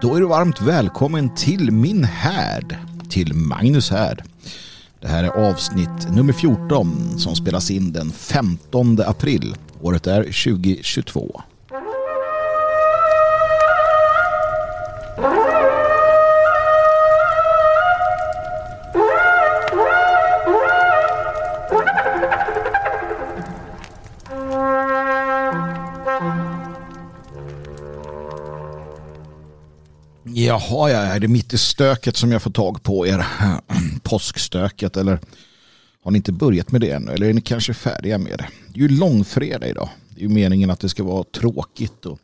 Då är du varmt välkommen till min härd, till Magnus härd. Det här är avsnitt nummer 14 som spelas in den 15 april. Året är 2022. Jaha, ja, är det mitt i stöket som jag får tag på er? Påskstöket eller har ni inte börjat med det ännu? Eller är ni kanske färdiga med det? Det är ju långfredag idag. Det är ju meningen att det ska vara tråkigt och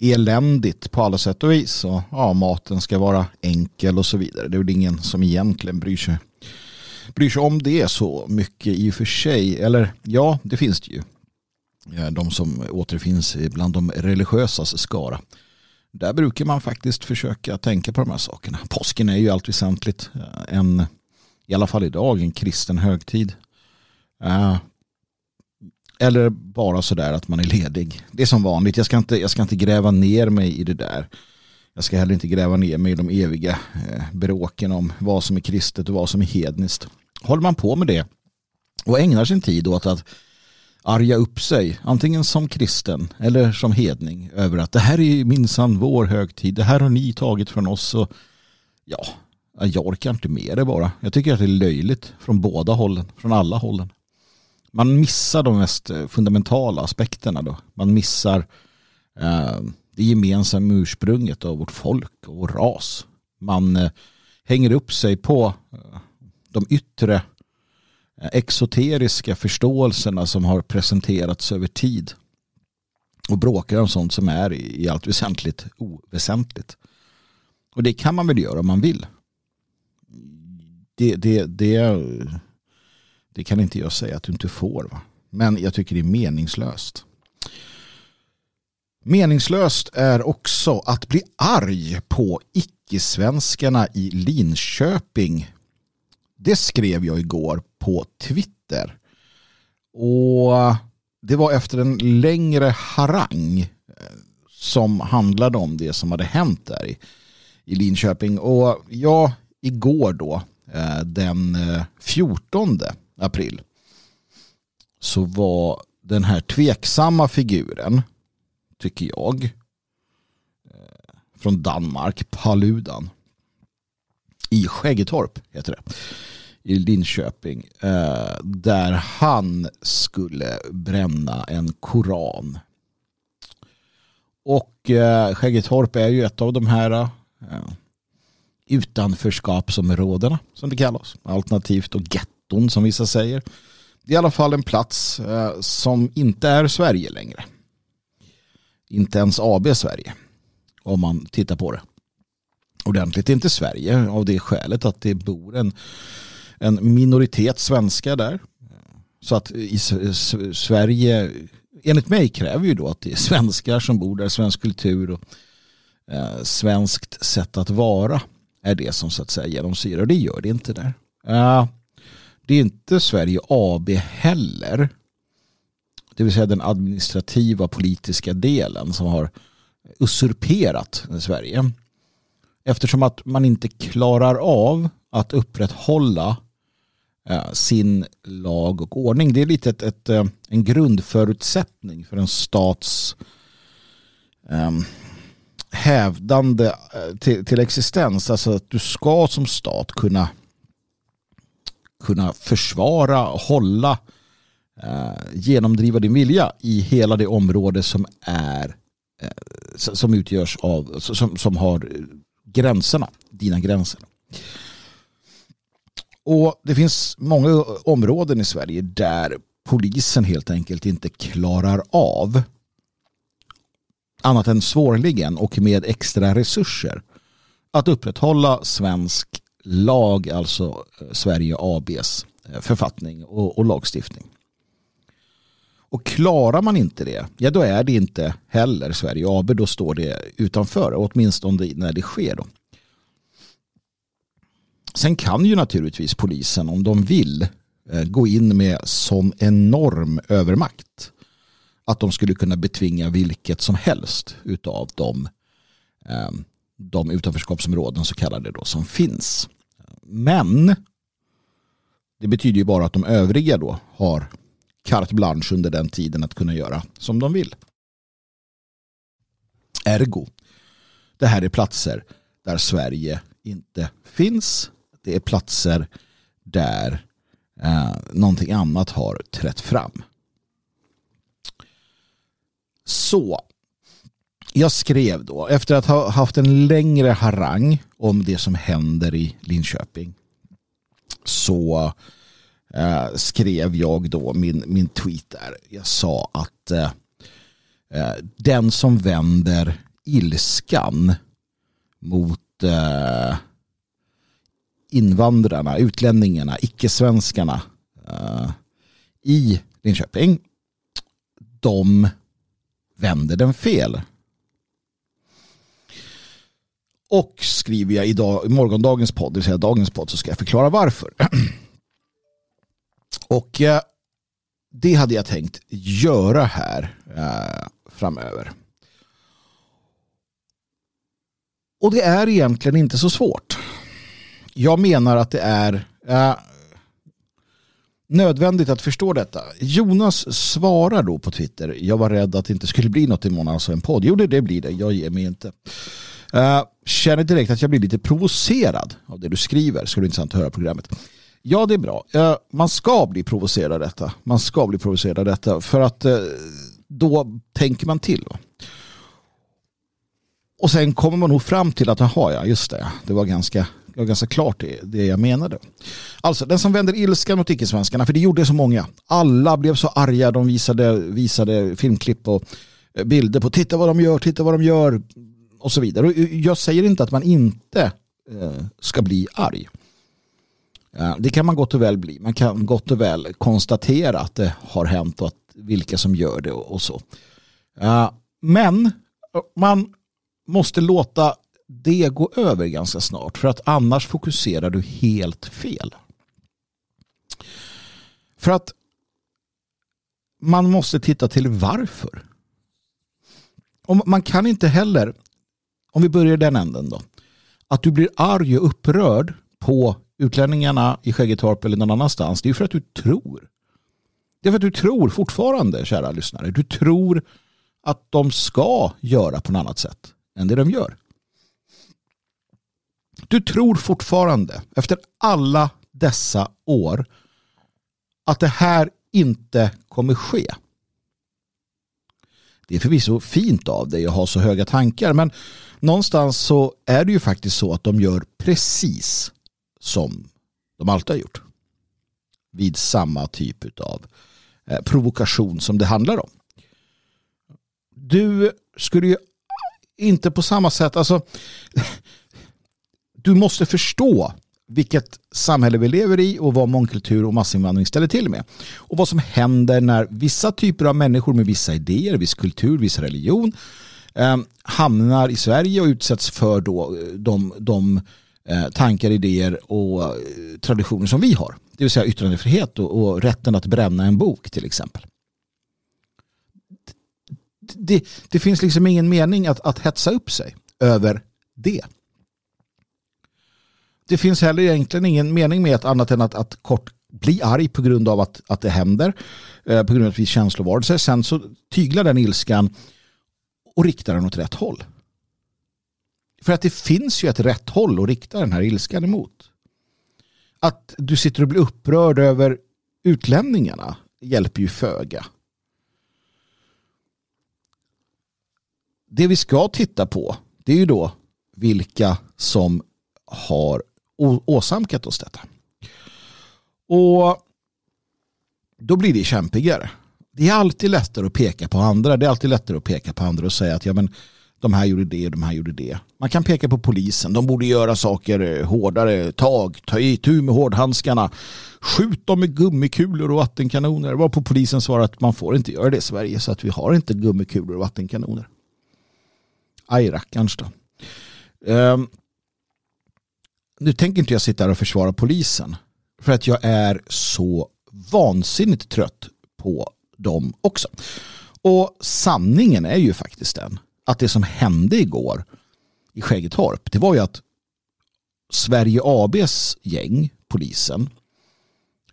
eländigt på alla sätt och vis. Och, ja, maten ska vara enkel och så vidare. Det är väl ingen som egentligen bryr sig, bryr sig om det så mycket i och för sig. Eller ja, det finns det ju. Eh, de som återfinns bland de religiösas skara. Där brukar man faktiskt försöka tänka på de här sakerna. Påsken är ju allt väsentligt eh, en, i alla fall idag, en kristen högtid. Eh, eller bara sådär att man är ledig. Det är som vanligt, jag ska, inte, jag ska inte gräva ner mig i det där. Jag ska heller inte gräva ner mig i de eviga eh, bråken om vad som är kristet och vad som är hedniskt. Håller man på med det och ägnar sin tid åt att arga upp sig, antingen som kristen eller som hedning, över att det här är minsann vår högtid, det här har ni tagit från oss. Och, ja, jag orkar inte med det bara. Jag tycker att det är löjligt från båda hållen, från alla hållen. Man missar de mest eh, fundamentala aspekterna då. Man missar eh, det gemensamma ursprunget av vårt folk och vår ras. Man eh, hänger upp sig på eh, de yttre exoteriska förståelserna som har presenterats över tid och bråkar om sånt som är i allt väsentligt oväsentligt. Och det kan man väl göra om man vill. Det, det, det, det kan inte jag säga att du inte får. Va? Men jag tycker det är meningslöst. Meningslöst är också att bli arg på icke-svenskarna i Linköping. Det skrev jag igår på Twitter. Och det var efter en längre harang eh, som handlade om det som hade hänt där i, i Linköping. Och ja, igår då, eh, den eh, 14 april, så var den här tveksamma figuren, tycker jag, från Danmark, Paludan, i Skäggetorp heter det i Linköping eh, där han skulle bränna en koran. Och eh, Skäggetorp är ju ett av de här eh, utanförskapsområdena som det kallas. Alternativt och getton som vissa säger. Det är i alla fall en plats eh, som inte är Sverige längre. Inte ens AB Sverige. Om man tittar på det ordentligt. Inte Sverige av det skälet att det bor en en minoritet svenskar där. Så att i Sverige, enligt mig kräver ju då att det är svenskar som bor där, svensk kultur och eh, svenskt sätt att vara är det som så att säga genomsyrar. Det gör det inte där. Uh, det är inte Sverige AB heller. Det vill säga den administrativa politiska delen som har usurperat Sverige. Eftersom att man inte klarar av att upprätthålla Eh, sin lag och ordning. Det är lite ett, ett, eh, en grundförutsättning för en stats um, hävdande eh, till, till, existens. Alltså att du ska som stat kunna, kunna försvara, hålla, uh, genomdriva din vilja i hela det område som är uh, som utgörs av, som, som har gränserna, dina gränser. Och det finns många områden i Sverige där polisen helt enkelt inte klarar av annat än svårligen och med extra resurser att upprätthålla svensk lag, alltså eh, Sverige ABs eh, författning och, och, lagstiftning. Och klarar man inte det, ja då är det inte heller Sverige AB, då står det utanför, åtminstone när det sker. Då. Sen kan ju naturligtvis polisen om de vill eh, gå in med sån enorm övermakt att de skulle kunna betvinga vilket som helst utav de, eh, de utanförskapsområden så kallade då som finns. Men det betyder ju bara att de övriga då har carte blanche under den tiden att kunna göra som de vill. Ergo, det här är platser där Sverige inte finns. Det är platser där eh, någonting annat har trätt fram. Så, jag skrev då, efter att ha haft en längre harang om det som händer i Linköping, så eh, skrev jag då min, min tweet där. Jag sa att eh, eh den som vänder ilskan mot eh, invandrarna, utlänningarna, icke-svenskarna uh, i Linköping, de vänder den fel. Och skriver jag idag, i morgondagens podd, det vill säga dagens podd, så ska jag förklara varför. Och uh, det hade jag tänkt göra här uh, framöver. Och det är egentligen inte så svårt jag menar att det är eh, nödvändigt att förstå detta. Jonas svarar då på Twitter. Jag var rädd att det inte skulle bli något imorgon, alltså en podd. Jo, det, det blir det. Jag ger mig inte. Eh, känner direkt att jag blir lite provocerad av det du skriver. Skulle intressant att höra programmet. Ja, det är bra. Eh, man ska bli provocerad av detta. Man ska bli provocerad av detta. För att eh, då tänker man till. Då. Och sen kommer man nog fram till att, jaha ja, just det. Det var ganska jag ganska klart det, det jag menade. Alltså den som vänder ilskan mot icke-svenskarna, för det gjorde så många. Alla blev så arga, de visade, visade filmklipp och eh, bilder på titta vad de gör, titta vad de gör och så vidare. Och eh, jag säger inte att man inte eh, ska bli arg. Det kan man gott och väl bli. Man kan gott och väl konstatera att det har hänt och att vilka som gör det och så. Men eh, man måste låta det gå över ganska snart för att annars fokuserar du helt fel. För att man måste titta till varför. Och man kan inte heller, om vi börjar i den änden då, att du blir arg och upprörd på utlänningarna i Skäggetorp eller någon annanstans, det är för att du tror. Det är för att du tror fortfarande, kära lyssnare, du tror att de ska göra på något annat sätt än det de gör. Du tror fortfarande efter alla dessa år att det här inte kommer ske. Det är förvisso fint av dig att ha så höga tankar men någonstans så är det ju faktiskt så att de gör precis som de alltid har gjort. Vid samma typ av eh, provokation som det handlar om. Du skulle ju inte på samma sätt, alltså du måste förstå vilket samhälle vi lever i och vad mångkultur och massinvandring ställer till med. Och vad som händer när vissa typer av människor med vissa idéer, viss kultur, viss religion eh, hamnar i Sverige och utsätts för då eh, de, de eh, tankar, idéer och eh, traditioner som vi har. Det vill säga yttrandefrihet och, och rätten att bränna en bok till exempel. Det, det finns liksom ingen mening att, att hetsa upp sig över det det finns heller egentligen ingen mening med att annat än att, att kort bli arg på grund av att, att det händer. Eh, på grund av att vi är känslovarelser. Sen så tyglar den ilskan och riktar den åt rätt håll. För att det finns ju ett rätt håll att rikta den här ilskan emot. Att du sitter och blir upprörd över utlänningarna hjälper ju föga. Det vi ska titta på det är ju då vilka som har åsamkat oss detta. Och då blir det kämpigare. Det är alltid lättare att peka på andra. Det är alltid lättare att peka på andra och säga att ja, men, de här gjorde det och de här gjorde det. Man kan peka på polisen. De borde göra saker eh, hårdare. Tag, ta itu med hårdhandskarna. Skjut dem med gummikulor och vattenkanoner. Var på polisen svarar att man får inte göra det i Sverige så att vi har inte gummikulor och vattenkanoner. Aj rackarns då. Um, nu tänker inte jag sitta här och försvara polisen. För att jag är så vansinnigt trött på dem också. Och sanningen är ju faktiskt den att det som hände igår i Skäggetorp det var ju att Sverige ABs gäng, polisen,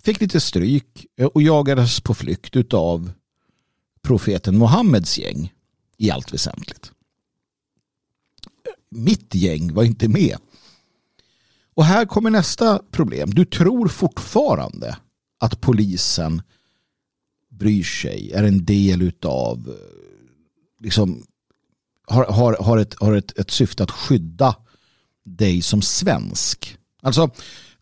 fick lite stryk och jagades på flykt av profeten Mohammeds gäng i allt väsentligt. Mitt gäng var inte med. Och här kommer nästa problem. Du tror fortfarande att polisen bryr sig, är en del av eh, liksom har, har, har, ett, har ett, ett syfte att skydda dig som svensk. Alltså,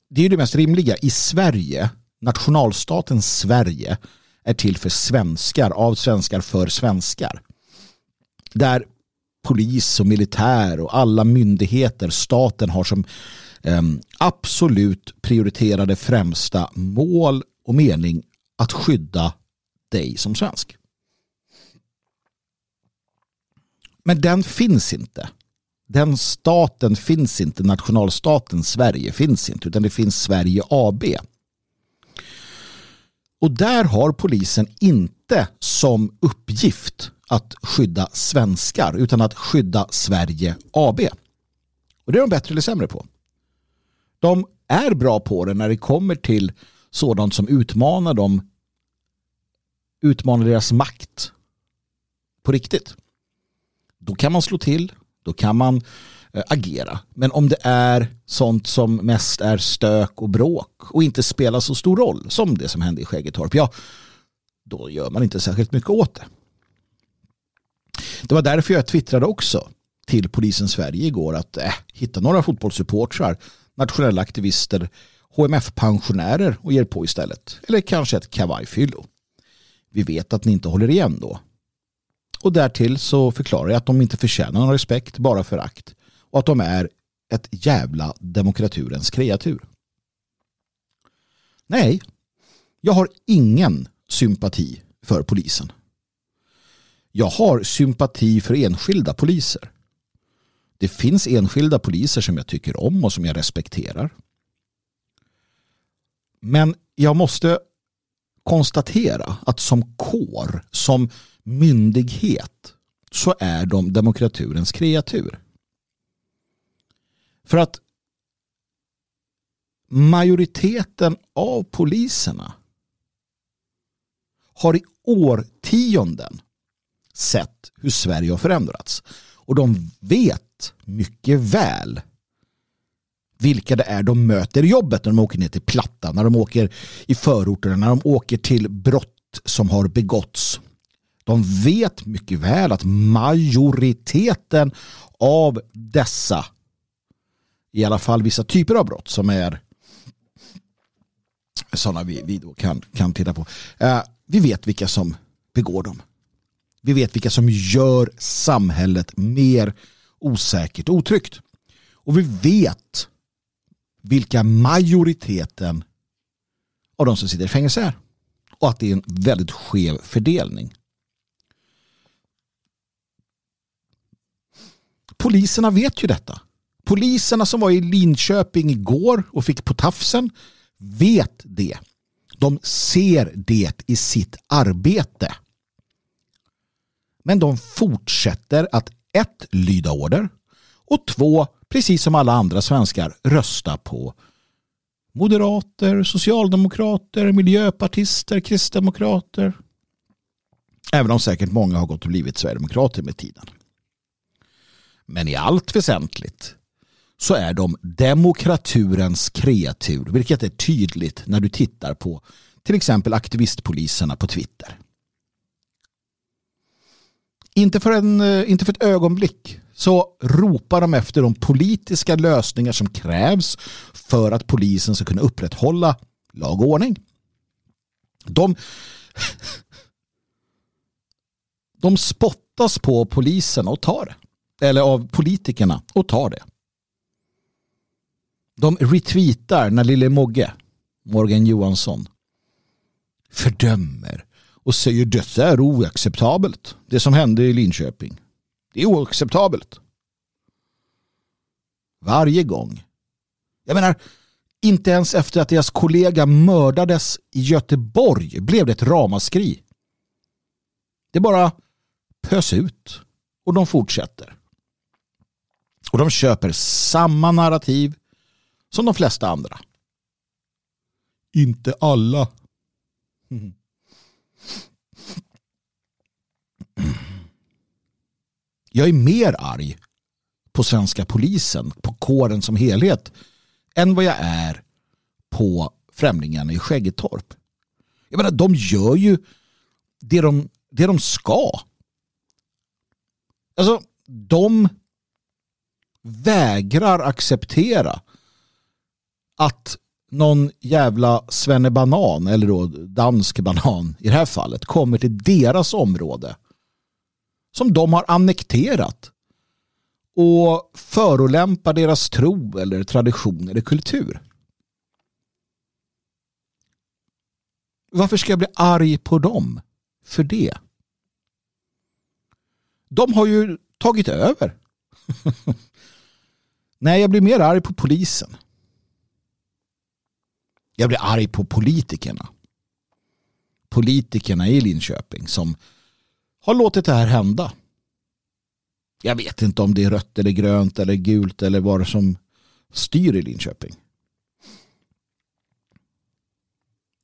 det är det mest rimliga. I Sverige, nationalstaten Sverige är till för svenskar, av svenskar för svenskar. Där polis och militär och alla myndigheter, staten har som Ehm, absolut prioriterade främsta mål och mening att skydda dig som svensk. Men den finns inte. Den staten finns inte, nationalstaten Sverige finns inte, utan det finns Sverige AB. Och där har polisen inte som uppgift att skydda svenskar utan att skydda Sverige AB. Och det är de bättre eller sämre på. De är bra på det när det kommer till sådant som utmanar dem utmanar deras makt på riktigt. Då kan man slå till, då kan man eh, agera. Men om det är sånt som mest är stök och bråk och inte spelar så stor roll som det som hände i Skäggetorp, ja, då gör man inte särskilt mycket åt det. Det var därför jag twittrade också till polisen Sverige igår att äh, hitta några fotbollssupportrar, nationella aktivister, HMF-pensionärer och ger på istället. Eller kanske ett kavajfyllo. Vi vet att ni inte håller igen då. Och därtill så förklarar jag att de inte förtjänar någon respekt, bara förakt. Och att de är ett jävla demokraturens kreatur. Nej, jag har ingen sympati för polisen. Jag har sympati för enskilda poliser. Det finns enskilda poliser som jag tycker om och som jag respekterar. Men jag måste konstatera att som kår, som myndighet så är de demokraturens kreatur. För att majoriteten av poliserna har i årtionden sett hur Sverige har förändrats. Och de vet mycket väl vilka det är de möter i jobbet när de åker ner till Plattan, när de åker i förorterna, när de åker till brott som har begåtts de vet mycket väl att majoriteten av dessa, i alla fall vissa typer av brott som är sådana vi, vi då kan, kan titta på. Eh, vi vet vilka som begår dem. Vi vet vilka som gör samhället mer osäkert och otryggt. Och vi vet vilka majoriteten av de som sitter i fängelse är. Och att det är en väldigt skev fördelning. poliserna vet ju detta. Poliserna som var i Linköping igår och fick på tafsen vet det. De ser det i sitt arbete. Men de fortsätter att ett, lyda order och två, precis som alla andra svenskar, rösta på moderater, socialdemokrater, miljöpartister, kristdemokrater. Även om säkert många har gått och blivit sverigedemokrater med tiden. Men i allt väsentligt så är de demokraturens kreatur, vilket är tydligt när du tittar på till exempel aktivistpoliserna på Twitter. Inte för, en, eh, inte för ett ögonblick så ropar de efter de politiska lösningar som krävs för att polisen ska kunna upprätthålla lag och ordning. De, de spottas på polisen och tar det eller av politikerna och tar det. De retweetar när lille Mogge, Morgan Johansson, fördömer och säger detta är oacceptabelt. Det som hände i Linköping. Det är oacceptabelt. Varje gång. Jag menar, inte ens efter att deras kollega mördades i Göteborg blev det ett ramaskri. Det bara pös ut och de fortsätter. Och de köper samma narrativ som de flesta andra. Inte alla. Jag är mer arg på svenska polisen, på kåren som helhet, än vad jag är på främlingarna i Skäggetorp. Jag menar, de gör ju det de, det de ska. Alltså, de vägrar acceptera att någon jävla svennebanan, eller då dansk banan i det här fallet, kommer till deras område som de har annekterat och förolämpar deras tro eller tradition eller kultur. Varför ska jag bli arg på dem för det? De har ju tagit över. Nej, jag blir mer arg på polisen. Jag blir arg på politikerna. Politikerna i Linköping som har låtit det här hända. Jag vet inte om det är rött eller grönt eller gult eller vad det som styr i Linköping.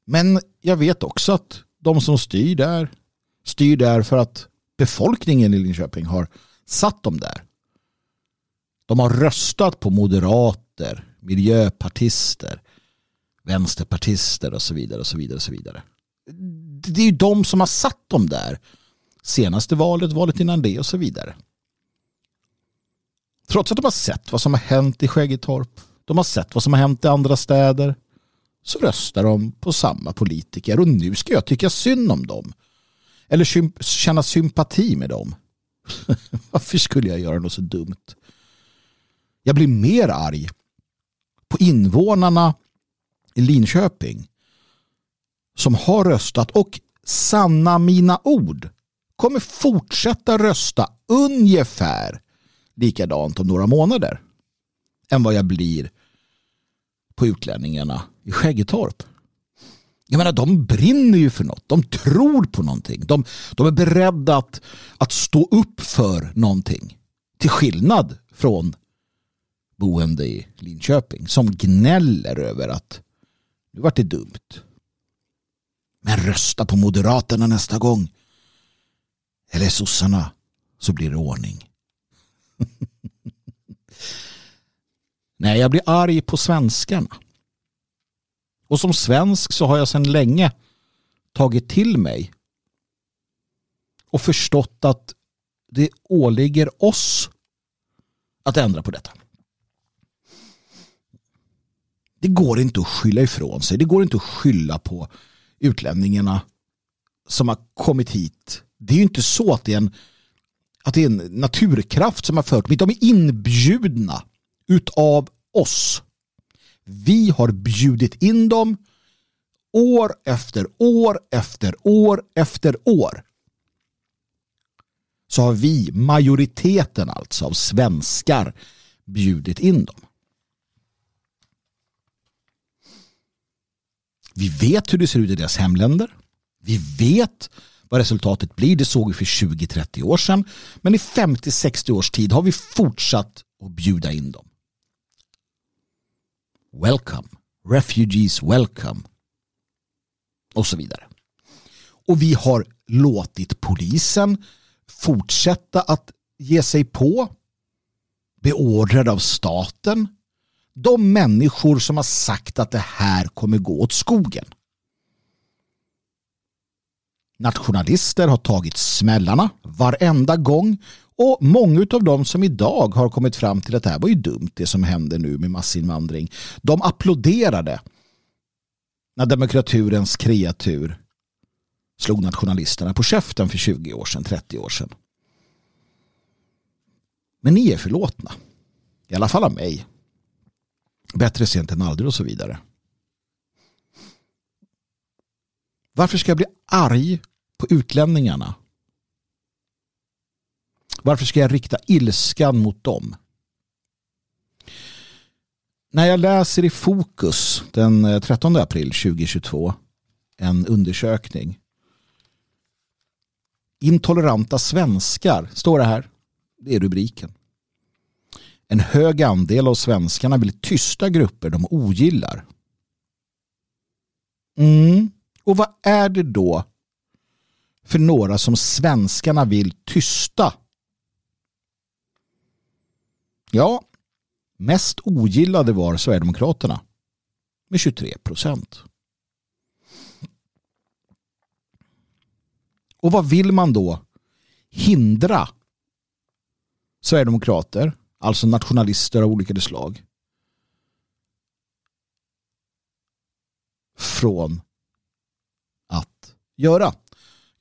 Men jag vet också att de som styr där styr där för att befolkningen i Linköping har satt dem där. De har röstat på moderater, miljöpartister, vänsterpartister och så vidare. och så vidare och så vidare. Det är ju de som har satt dem där. Senaste valet, valet innan det och så vidare. Trots att de har sett vad som har hänt i Skäggetorp, de har sett vad som har hänt i andra städer, så röstar de på samma politiker och nu ska jag tycka synd om dem. Eller känna sympati med dem. Varför skulle jag göra något så dumt? Jag blir mer arg på invånarna i Linköping som har röstat och sanna mina ord kommer fortsätta rösta ungefär likadant om några månader än vad jag blir på utlänningarna i Skäggetorp. Jag menar, de brinner ju för något. De tror på någonting. De, de är beredda att, att stå upp för någonting. Till skillnad från boende i Linköping som gnäller över att nu vart det dumt. Men rösta på Moderaterna nästa gång. Eller sossarna så blir det ordning. Nej, jag blir arg på svenskarna. Och som svensk så har jag sedan länge tagit till mig och förstått att det åligger oss att ändra på detta. Det går inte att skylla ifrån sig. Det går inte att skylla på utlänningarna som har kommit hit. Det är ju inte så att det är en, att det är en naturkraft som har fört dem De är inbjudna utav oss. Vi har bjudit in dem år efter år efter år efter år. Så har vi, majoriteten alltså av svenskar, bjudit in dem. Vi vet hur det ser ut i deras hemländer. Vi vet vad resultatet blir. Det såg vi för 20-30 år sedan. Men i 50-60 års tid har vi fortsatt att bjuda in dem. Welcome. Refugees welcome. Och så vidare. Och vi har låtit polisen fortsätta att ge sig på beordrad av staten de människor som har sagt att det här kommer gå åt skogen. Nationalister har tagit smällarna varenda gång och många av dem som idag har kommit fram till att det här var ju dumt det som händer nu med massinvandring. De applåderade när demokraturens kreatur slog nationalisterna på käften för 20 år sedan, 30 år sedan. Men ni är förlåtna. I alla fall av mig. Bättre sent än aldrig och så vidare. Varför ska jag bli arg på utlänningarna? Varför ska jag rikta ilskan mot dem? När jag läser i Fokus den eh, 13 april 2022 en undersökning. Intoleranta svenskar står det här. Det är rubriken. En hög andel av svenskarna vill tysta grupper de ogillar. Mm. Och vad är det då för några som svenskarna vill tysta? Ja, mest ogillade var Sverigedemokraterna med 23 procent. Och vad vill man då hindra Sverigedemokrater, alltså nationalister av olika slag, från att göra?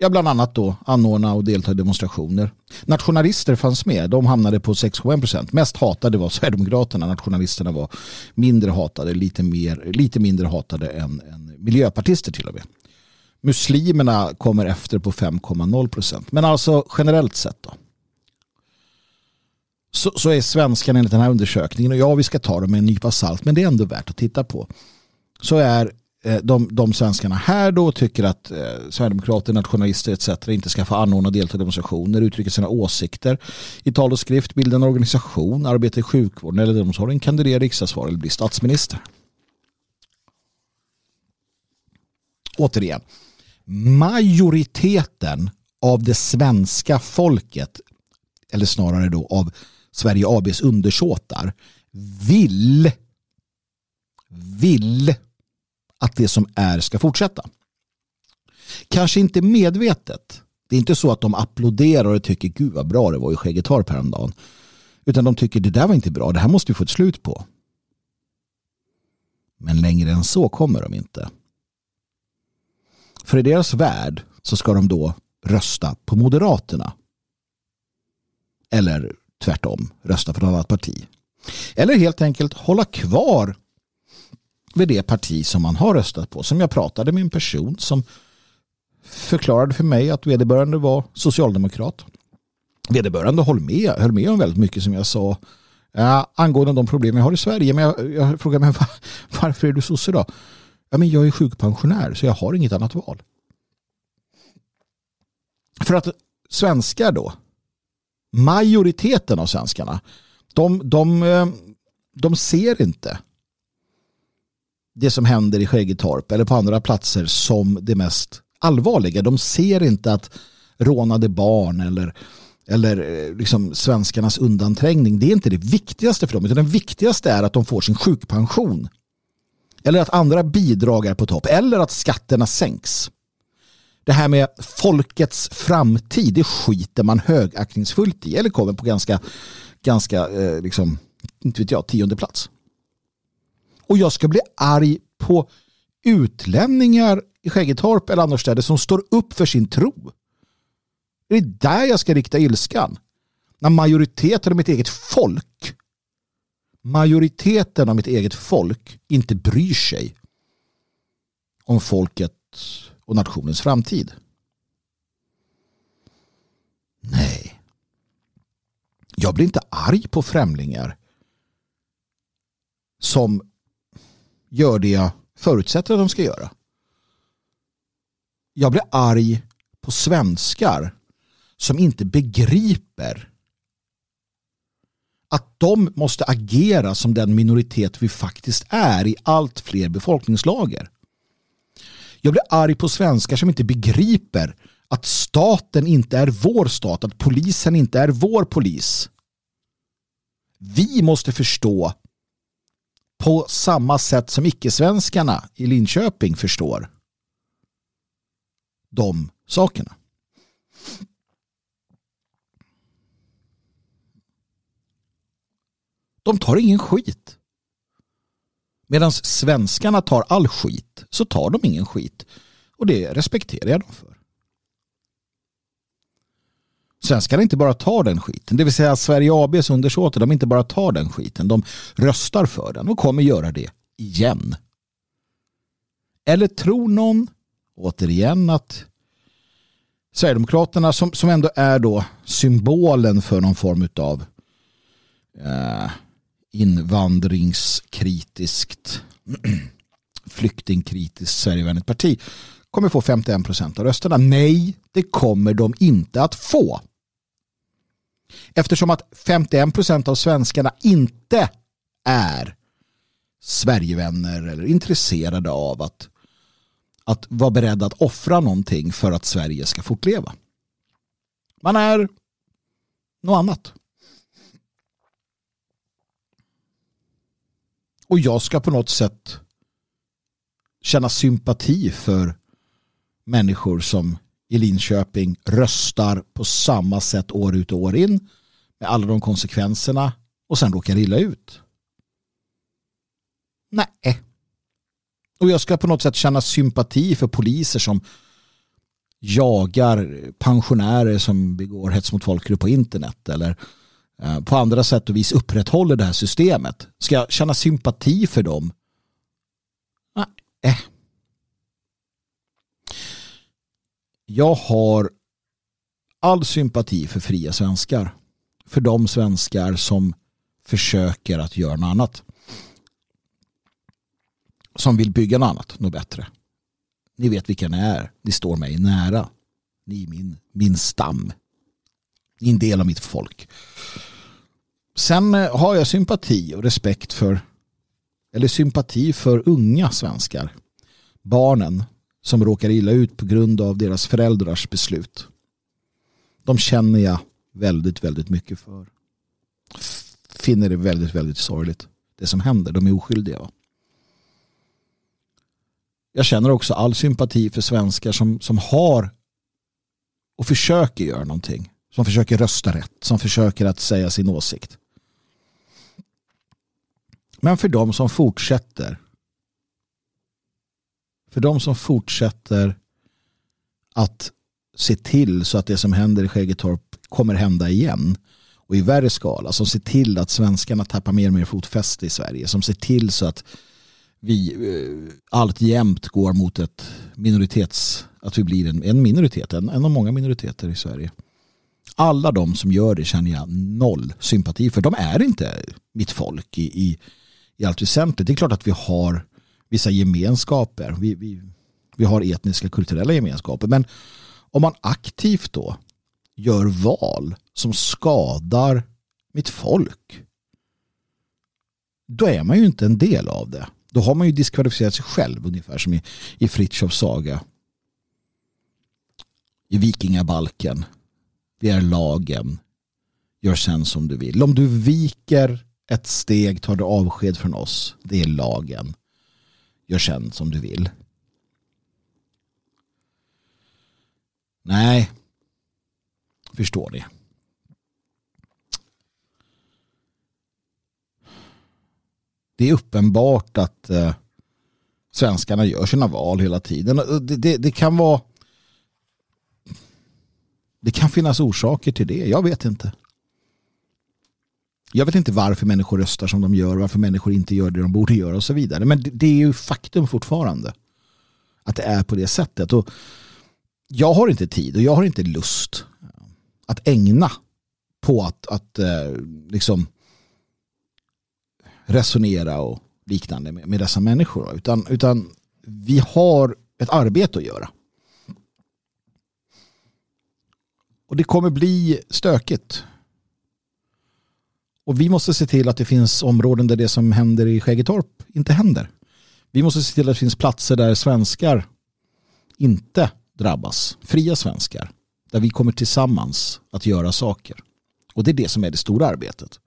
Ja, bland annat då anordna och delta i demonstrationer. Nationalister fanns med. De hamnade på 6,1 procent. Mest hatade var Sverigedemokraterna. Nationalisterna var mindre hatade, lite, mer, lite mindre hatade än, än miljöpartister till och med. Muslimerna kommer efter på 5,0 procent. Men alltså generellt sett då. Så, så är svenskan enligt den här undersökningen, och ja vi ska ta dem med en nypa salt, men det är ändå värt att titta på. Så är Eh, de, de svenskarna här då tycker att eh, Sverigedemokrater, nationalister etc. inte ska få anordna och delta i demonstrationer, uttrycka sina åsikter i tal och skrift, bilda en organisation, arbeta i sjukvården eller omsorgen, kandidera riksdagsval eller bli statsminister. Återigen, majoriteten av det svenska folket, eller snarare då av Sverige ABs undersåtar, vill vill att det som är ska fortsätta. Kanske inte medvetet. Det är inte så att de applåderar och tycker gud vad bra det var i Skäggetorp häromdagen. Utan de tycker det där var inte bra, det här måste vi få ett slut på. Men längre än så kommer de inte. För i deras värld så ska de då rösta på Moderaterna. Eller tvärtom, rösta för något annat parti. Eller helt enkelt hålla kvar vid det parti som man har röstat på. Som jag pratade med en person som förklarade för mig att vederbörande var socialdemokrat. Vederbörande höll med, höll med om väldigt mycket som jag sa ja, angående de problem jag har i Sverige. Men jag, jag frågade mig var, varför är du sosse då? Ja, men jag är sjukpensionär så jag har inget annat val. För att svenskar då, majoriteten av svenskarna, de, de, eh, de ser inte det som händer i Skäggetorp eller på andra platser som det mest allvarliga. De ser inte att rånade barn eller, eller eh, liksom svenskarnas undanträngning, det är inte det viktigaste för dem. Utan det viktigaste är att de får sin sjukpension. Eller att andra bidrag är på topp. Eller att skatterna sänks. Det här med folkets framtid, det skiter man högaktningsfullt i. Eller kommer på ganska, ganska eh, liksom, inte vet jag, tionde plats och jag ska bli arg på utlänningar i Skäggetorp eller annorstädes som står upp för sin tro. Det är där jag ska rikta ilskan. När majoriteten av mitt eget folk majoriteten av mitt eget folk inte bryr sig om folket och nationens framtid. Nej. Jag blir inte arg på främlingar som gör det jag förutsätter att de ska göra. Jag blir arg på svenskar som inte begriper att de måste agera som den minoritet vi faktiskt är i allt fler befolkningslager. Jag blir arg på svenskar som inte begriper att staten inte är vår stat, att polisen inte är vår polis. Vi måste förstå på samma sätt som icke-svenskarna i Linköping förstår de sakerna. De tar ingen skit. Medan svenskarna tar all skit så tar de ingen skit. Och det respekterar jag dem för. Svenskarna inte bara tar den skiten. Det vill säga Sverige ABs undersåter, de inte bara tar den skiten. De röstar för den och kommer göra det igen. Eller tror någon, återigen, att Sverigedemokraterna som, som ändå är då symbolen för någon form av eh, invandringskritiskt flyktingkritiskt Sverigevänligt parti kommer få 51 procent av rösterna. Nej, det kommer de inte att få. Eftersom att 51 procent av svenskarna inte är Sverigevänner eller intresserade av att, att vara beredda att offra någonting för att Sverige ska fortleva. Man är något annat. Och jag ska på något sätt känna sympati för människor som i Linköping röstar på samma sätt år ut och år in med alla de konsekvenserna och sen råkar illa ut. Nej. Och jag ska på något sätt känna sympati för poliser som jagar pensionärer som begår hets mot folkgrupp på internet eller eh, på andra sätt och vis upprätthåller det här systemet. Ska jag känna sympati för dem? Nej. Jag har all sympati för fria svenskar. För de svenskar som försöker att göra något annat. Som vill bygga något annat, något bättre. Ni vet vilka ni är. Ni står mig nära. Ni är min, min stam. Ni är en del av mitt folk. Sen eh, har jag sympati och respekt för eller sympati för unga svenskar. Barnen som råkar illa ut på grund av deras föräldrars beslut. De känner jag väldigt, väldigt mycket för. Finner det väldigt, väldigt sorgligt. Det som händer, de är oskyldiga. Jag känner också all sympati för svenskar som, som har och försöker göra någonting. Som försöker rösta rätt, som försöker att säga sin åsikt. Men för de som fortsätter för de som fortsätter att se till så att det som händer i Skäggetorp kommer hända igen och i värre skala som ser till att svenskarna tappar mer och mer fotfäste i Sverige som ser till så att vi eh, allt jämt går mot ett minoritets att vi blir en, en minoritet, en, en av många minoriteter i Sverige. Alla de som gör det känner jag noll sympati för. De är inte mitt folk i, i, i allt väsentligt. Det är klart att vi har vissa gemenskaper. Vi, vi, vi har etniska kulturella gemenskaper. Men om man aktivt då gör val som skadar mitt folk då är man ju inte en del av det. Då har man ju diskvalificerat sig själv ungefär som i, i Fritjofs saga. I Vikingabalken. Det är lagen. Gör sen som du vill. Om du viker ett steg tar du avsked från oss. Det är lagen. Gör sen som du vill. Nej. Förstår ni? Det är uppenbart att eh, svenskarna gör sina val hela tiden. Det, det, det, kan vara det kan finnas orsaker till det. Jag vet inte. Jag vet inte varför människor röstar som de gör, varför människor inte gör det de borde göra och så vidare. Men det är ju faktum fortfarande att det är på det sättet. Och jag har inte tid och jag har inte lust att ägna på att, att eh, liksom resonera och liknande med, med dessa människor. Utan, utan vi har ett arbete att göra. Och det kommer bli stökigt. Och vi måste se till att det finns områden där det som händer i Skäggetorp inte händer. Vi måste se till att det finns platser där svenskar inte drabbas. Fria svenskar. Där vi kommer tillsammans att göra saker. Och det är det som är det stora arbetet.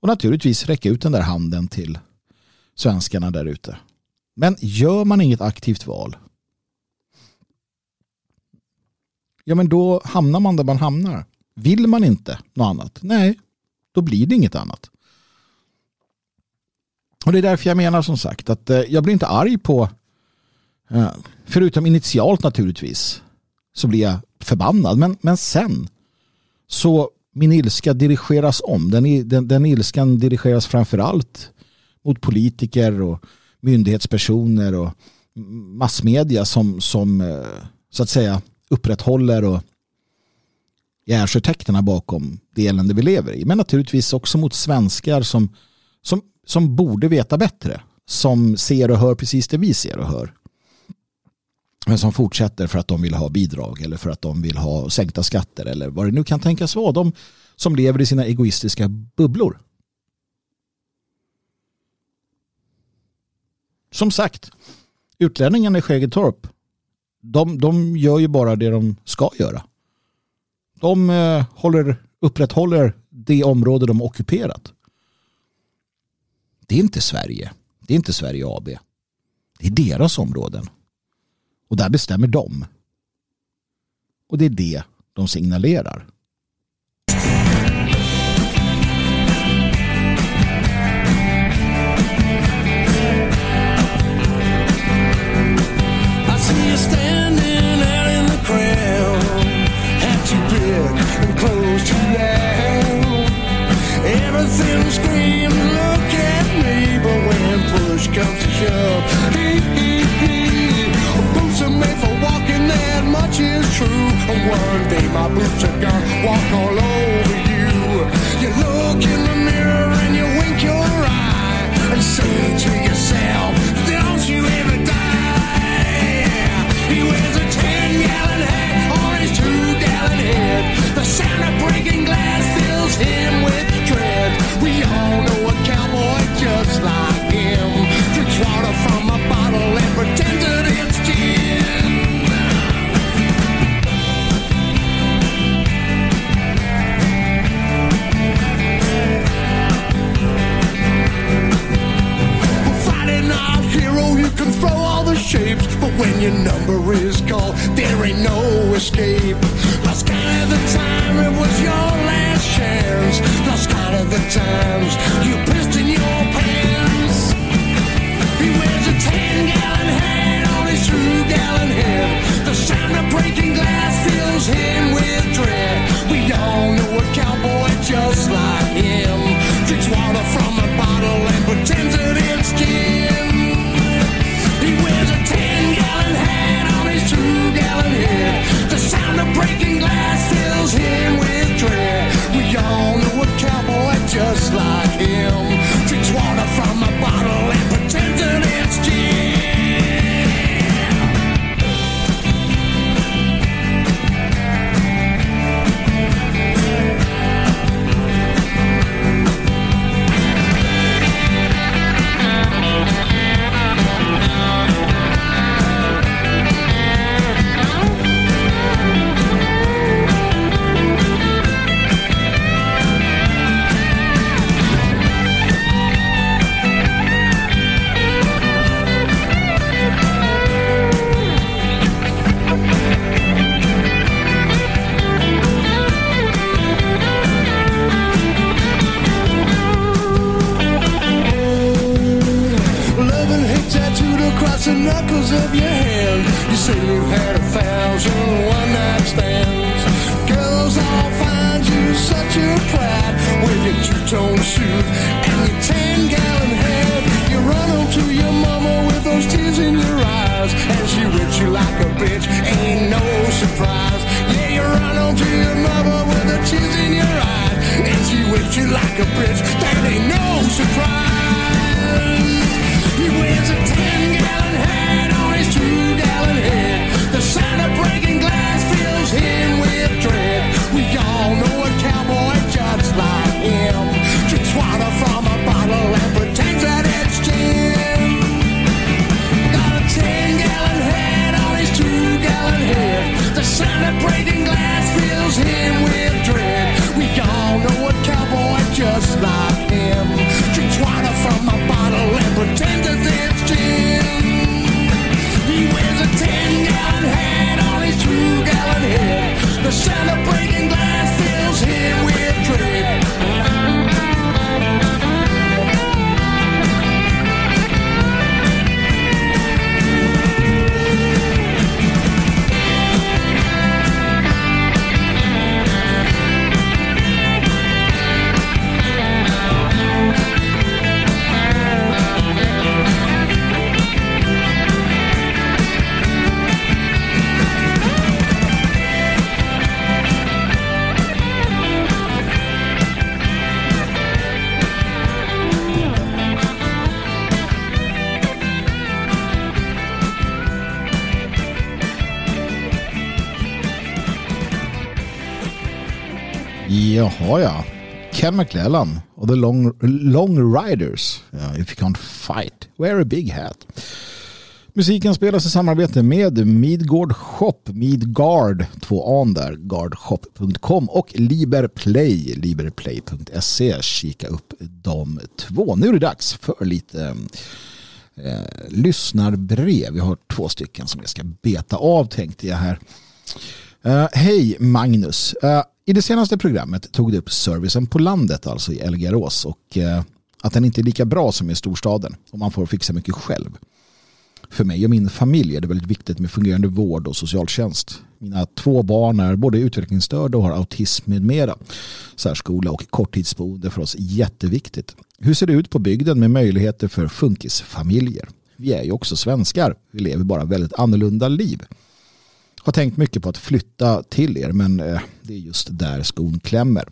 Och naturligtvis räcka ut den där handen till svenskarna där ute. Men gör man inget aktivt val ja men då hamnar man där man hamnar. Vill man inte något annat? Nej, då blir det inget annat. Och det är därför jag menar som sagt att eh, jag blir inte arg på, eh, förutom initialt naturligtvis, så blir jag förbannad. Men, men sen så min ilska dirigeras om. Den, den, den ilskan dirigeras framförallt mot politiker och myndighetspersoner och massmedia som, som eh, så att säga upprätthåller och arkitekterna bakom det elände vi lever i. Men naturligtvis också mot svenskar som, som, som borde veta bättre. Som ser och hör precis det vi ser och hör. Men som fortsätter för att de vill ha bidrag eller för att de vill ha sänkta skatter eller vad det nu kan tänkas vara. De som lever i sina egoistiska bubblor. Som sagt, utlänningarna i Skäggetorp, de, de gör ju bara det de ska göra. De eh, håller, upprätthåller det område de ockuperat. Det är inte Sverige. Det är inte Sverige AB. Det är deras områden. Och där bestämmer de. Och det är det de signalerar. Everything screams, look at me, but when push comes to shove, he, he, he. Boots are made for walking, that much is true. One day my boots are gonna walk all over you. You look in the mirror and you wink your eye and say to yourself, when your number is called, there ain't no escape. Lost count of the time it was your last chance. Lost count of the times breaking glass fills him with dread. We all know a cowboy just like him. Knuckles of your hand. You say you've had a thousand one night stands. Girls all find you such a pride with your two tone suit and your ten gallon head. You run home to your mama with those tears in your eyes, and she whips you like a bitch. Ain't no surprise. Yeah, you run home to your mama with the tears in your eyes, and she whips you like a bitch. Ken McLellan och The Long, Long Riders. Uh, if you can't fight, wear a big hat. Musiken spelas i samarbete med Midgård Shop, Midgard, två an där, guardshop.com och Liberplay, liberplay.se. Kika upp de två. Nu är det dags för lite eh, lyssnarbrev. Vi har två stycken som jag ska beta av tänkte jag här. Uh, Hej Magnus. Uh, i det senaste programmet tog du upp servicen på landet, alltså i Elgarås och eh, att den inte är lika bra som i storstaden och man får fixa mycket själv. För mig och min familj är det väldigt viktigt med fungerande vård och socialtjänst. Mina två barn är både utvecklingsstörda och har autism med mera. Särskola och korttidsboende för oss är jätteviktigt. Hur ser det ut på bygden med möjligheter för funkisfamiljer? Vi är ju också svenskar. Vi lever bara väldigt annorlunda liv har tänkt mycket på att flytta till er men eh, det är just där skon klämmer.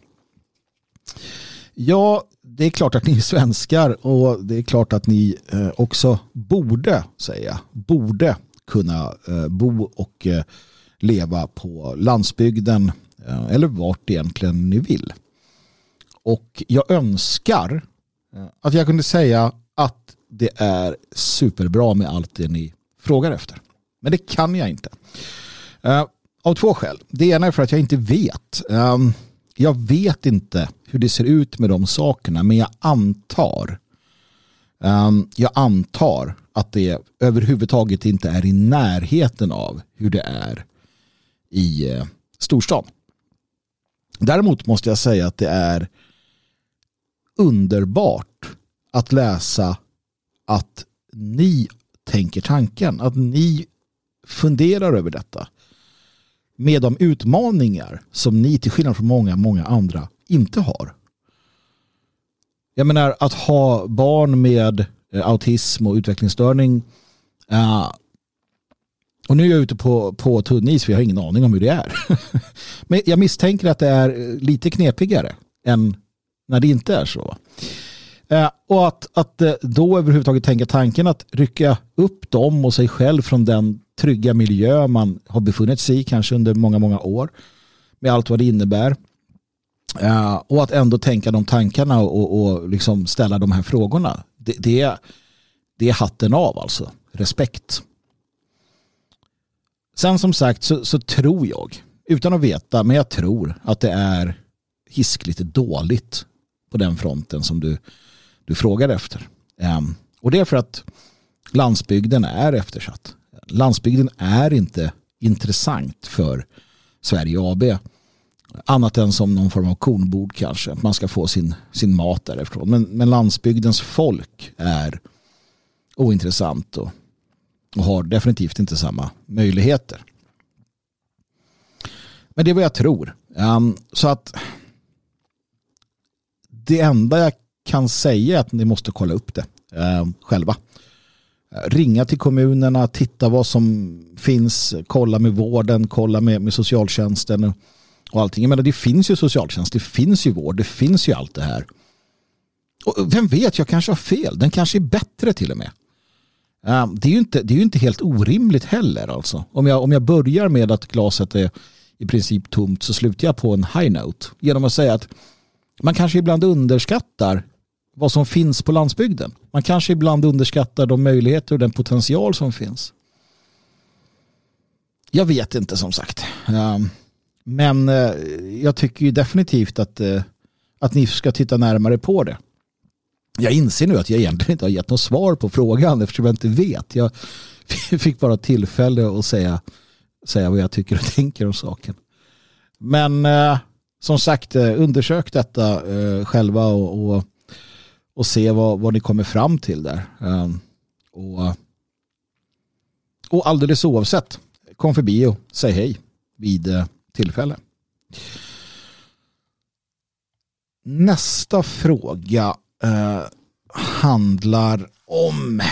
Ja, det är klart att ni är svenskar och det är klart att ni eh, också borde, säga, borde kunna eh, bo och leva på landsbygden eller vart egentligen ni vill. Och jag önskar att jag kunde säga att det är superbra med allt det ni frågar efter. Men det kan jag inte. Uh, av två skäl. Det ena är för att jag inte vet. Um, jag vet inte hur det ser ut med de sakerna men jag antar um, jag antar att det överhuvudtaget inte är i närheten av hur det är i uh, storstan. Däremot måste jag säga att det är underbart att läsa att ni tänker tanken, att ni funderar över detta med de utmaningar som ni till skillnad från många, många andra inte har. Jag menar att ha barn med eh, autism och utvecklingsstörning uh, och nu är jag ute på, på tunn is för jag har ingen aning om hur det är. Men jag misstänker att det är eh, lite knepigare än när det inte är så. Eh, och att, att eh, då överhuvudtaget tänka tanken att rycka upp dem och sig själv från den trygga miljö man har befunnit sig i kanske under många, många år med allt vad det innebär. Eh, och att ändå tänka de tankarna och, och liksom ställa de här frågorna. Det, det, är, det är hatten av alltså. Respekt. Sen som sagt så, så, tror jag, utan att veta, men jag tror att det är hiskligt dåligt på den fronten som du, du frågar efter. Ehm, och det är för att landsbygden är eftersatt landsbygden är inte intressant för Sverige AB. Annat än som någon form av kornbord kanske. Att man ska få sin, sin mat därifrån. Men, men landsbygdens folk är ointressant och, och har definitivt inte samma möjligheter. Men det är vad jag tror. Um, så att det enda jag kan säga att ni måste kolla upp det eh, själva eh, ringa till kommunerna, titta vad som finns, kolla med vården, kolla med, med socialtjänsten och allting. Jag menar, det finns ju socialtjänst, det finns ju vård, det finns ju allt det här. Och vem vet, jag kanske har fel. Den kanske är bättre till och med. Eh, det är ju inte, det är ju inte helt orimligt heller. Alltså. Om, jag, om jag börjar med att glaset är i princip tomt så slutar jag på en high note. Genom att säga att man kanske ibland underskattar vad som finns på landsbygden. Man kanske ibland underskattar de möjligheter och den potential som finns. Jag vet inte som sagt. Ehm, men eh, jag tycker ju definitivt att, eh, att ni ska titta närmare på det. Jag inser nu att jag egentligen inte har gett något svar på frågan eftersom jag inte vet. Jag fick bara tillfälle att säga, säga vad jag tycker och tänker om saken. Men eh, som sagt, undersök detta själva och, och och se vad, vad ni kommer fram till där. Ehm, och, och alldeles oavsett, kom förbi och säg hej vid eh, tillfälle. Nästa fråga eh, handlar om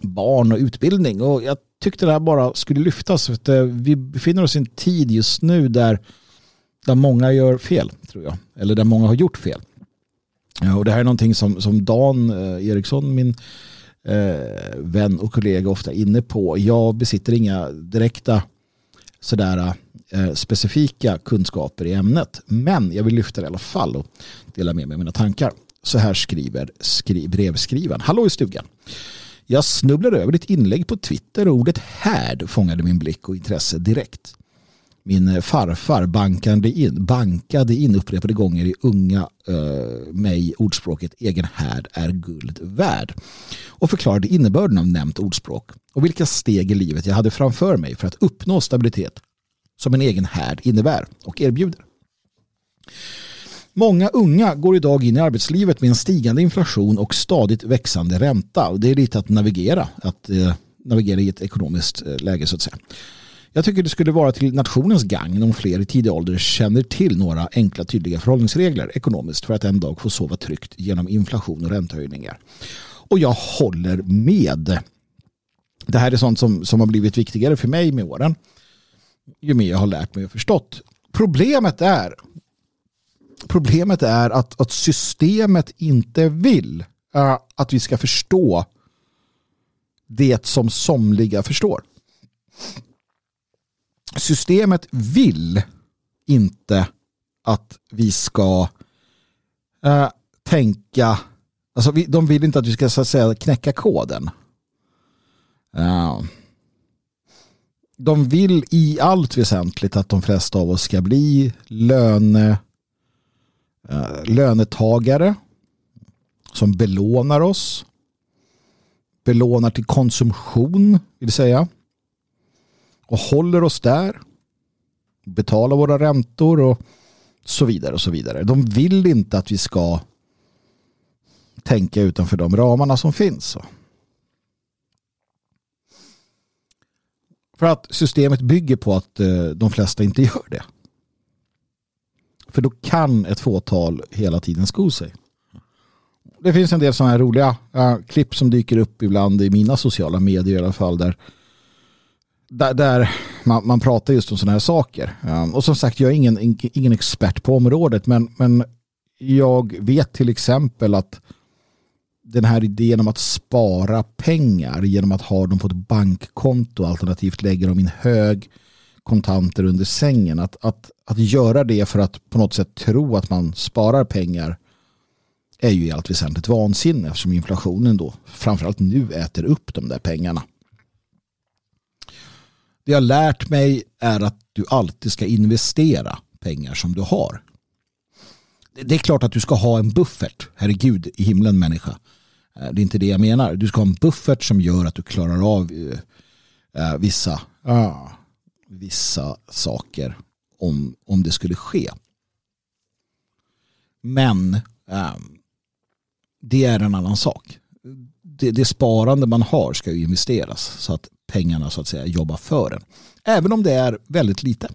barn och utbildning. Och jag tyckte det här bara skulle lyftas. För att, eh, vi befinner oss i en tid just nu där, där många gör fel, tror jag. Eller där många har gjort fel. Och det här är någonting som, som Dan eh, Eriksson, min eh, vän och kollega ofta är inne på. Jag besitter inga direkta sådär eh, specifika kunskaper i ämnet. Men jag vill lyfta det i alla fall och dela med mig av mina tankar. Så här skriver skri brevskrivaren. Hallå i stugan. Jag snubblade över ditt inlägg på Twitter och ordet härd fångade min blick och intresse direkt. Min eh, farfar bankade in, bankade in upprepade gånger i unga eh, mig ordspråket egen härd är guld värd och förklarade innebörden av nämnt ordspråk och vilka steg i livet jag hade framför mig för att uppnå stabilitet som en egen härd innebär och erbjuder. Många unga går idag in i arbetslivet med en stigande inflation och stadigt växande ränta. Och det är lite att navigera, att eh, navigera i ett ekonomiskt eh, läge så att säga. Jag tycker det skulle vara till nationens gagn om fler i tidig ålder känner till några enkla tydliga förhållningsregler ekonomiskt för att en dag få sova tryggt genom inflation och räntehöjningar. Och jag håller med. Det här är sånt som, som har blivit viktigare för mig med åren. Ju mer jag har lärt mig och förstått. Problemet är problemet är att, att systemet inte vill uh, att vi ska förstå det som somliga förstår. Systemet vill inte att vi ska uh, tänka, alltså vi, de vill inte att vi ska så att säga knäcka koden. Uh, de vill i allt väsentligt att de flesta av oss ska bli löne Eh, lönetagare som belånar oss. Belånar till konsumtion vill säga. Och håller oss där. Betalar våra räntor och så vidare och så vidare. De vill inte att vi ska tänka utanför de ramarna som finns. För att systemet bygger på att eh, de flesta inte gör det. För då kan ett fåtal hela tiden sko sig. Det finns en del sådana här roliga äh, klipp som dyker upp ibland i mina sociala medier i alla fall där, där, där man, man, pratar just om sådana här saker. Ehm, och som sagt, jag är ingen, ingen expert på området men, men jag vet till exempel att den här idén om att spara pengar genom att ha dem på ett bankkonto alternativt lägga dem i en hög kontanter under sängen. Att, att, att göra det för att på något sätt tro att man sparar pengar är ju i allt väsentligt vansinne eftersom inflationen då framförallt nu äter upp de där pengarna. Det jag har lärt mig är att du alltid ska investera pengar som du har. Det är klart att du ska ha en buffert. Herregud i himlen människa. Eh, det är inte det jag menar. Du ska ha en buffert som gör att du klarar av uh, vissa uh, vissa saker om, om det skulle ske. Men eh, det är en annan sak. Det, det, sparande man har ska ju investeras så att pengarna så att säga jobbar för en. Även om det är väldigt lite.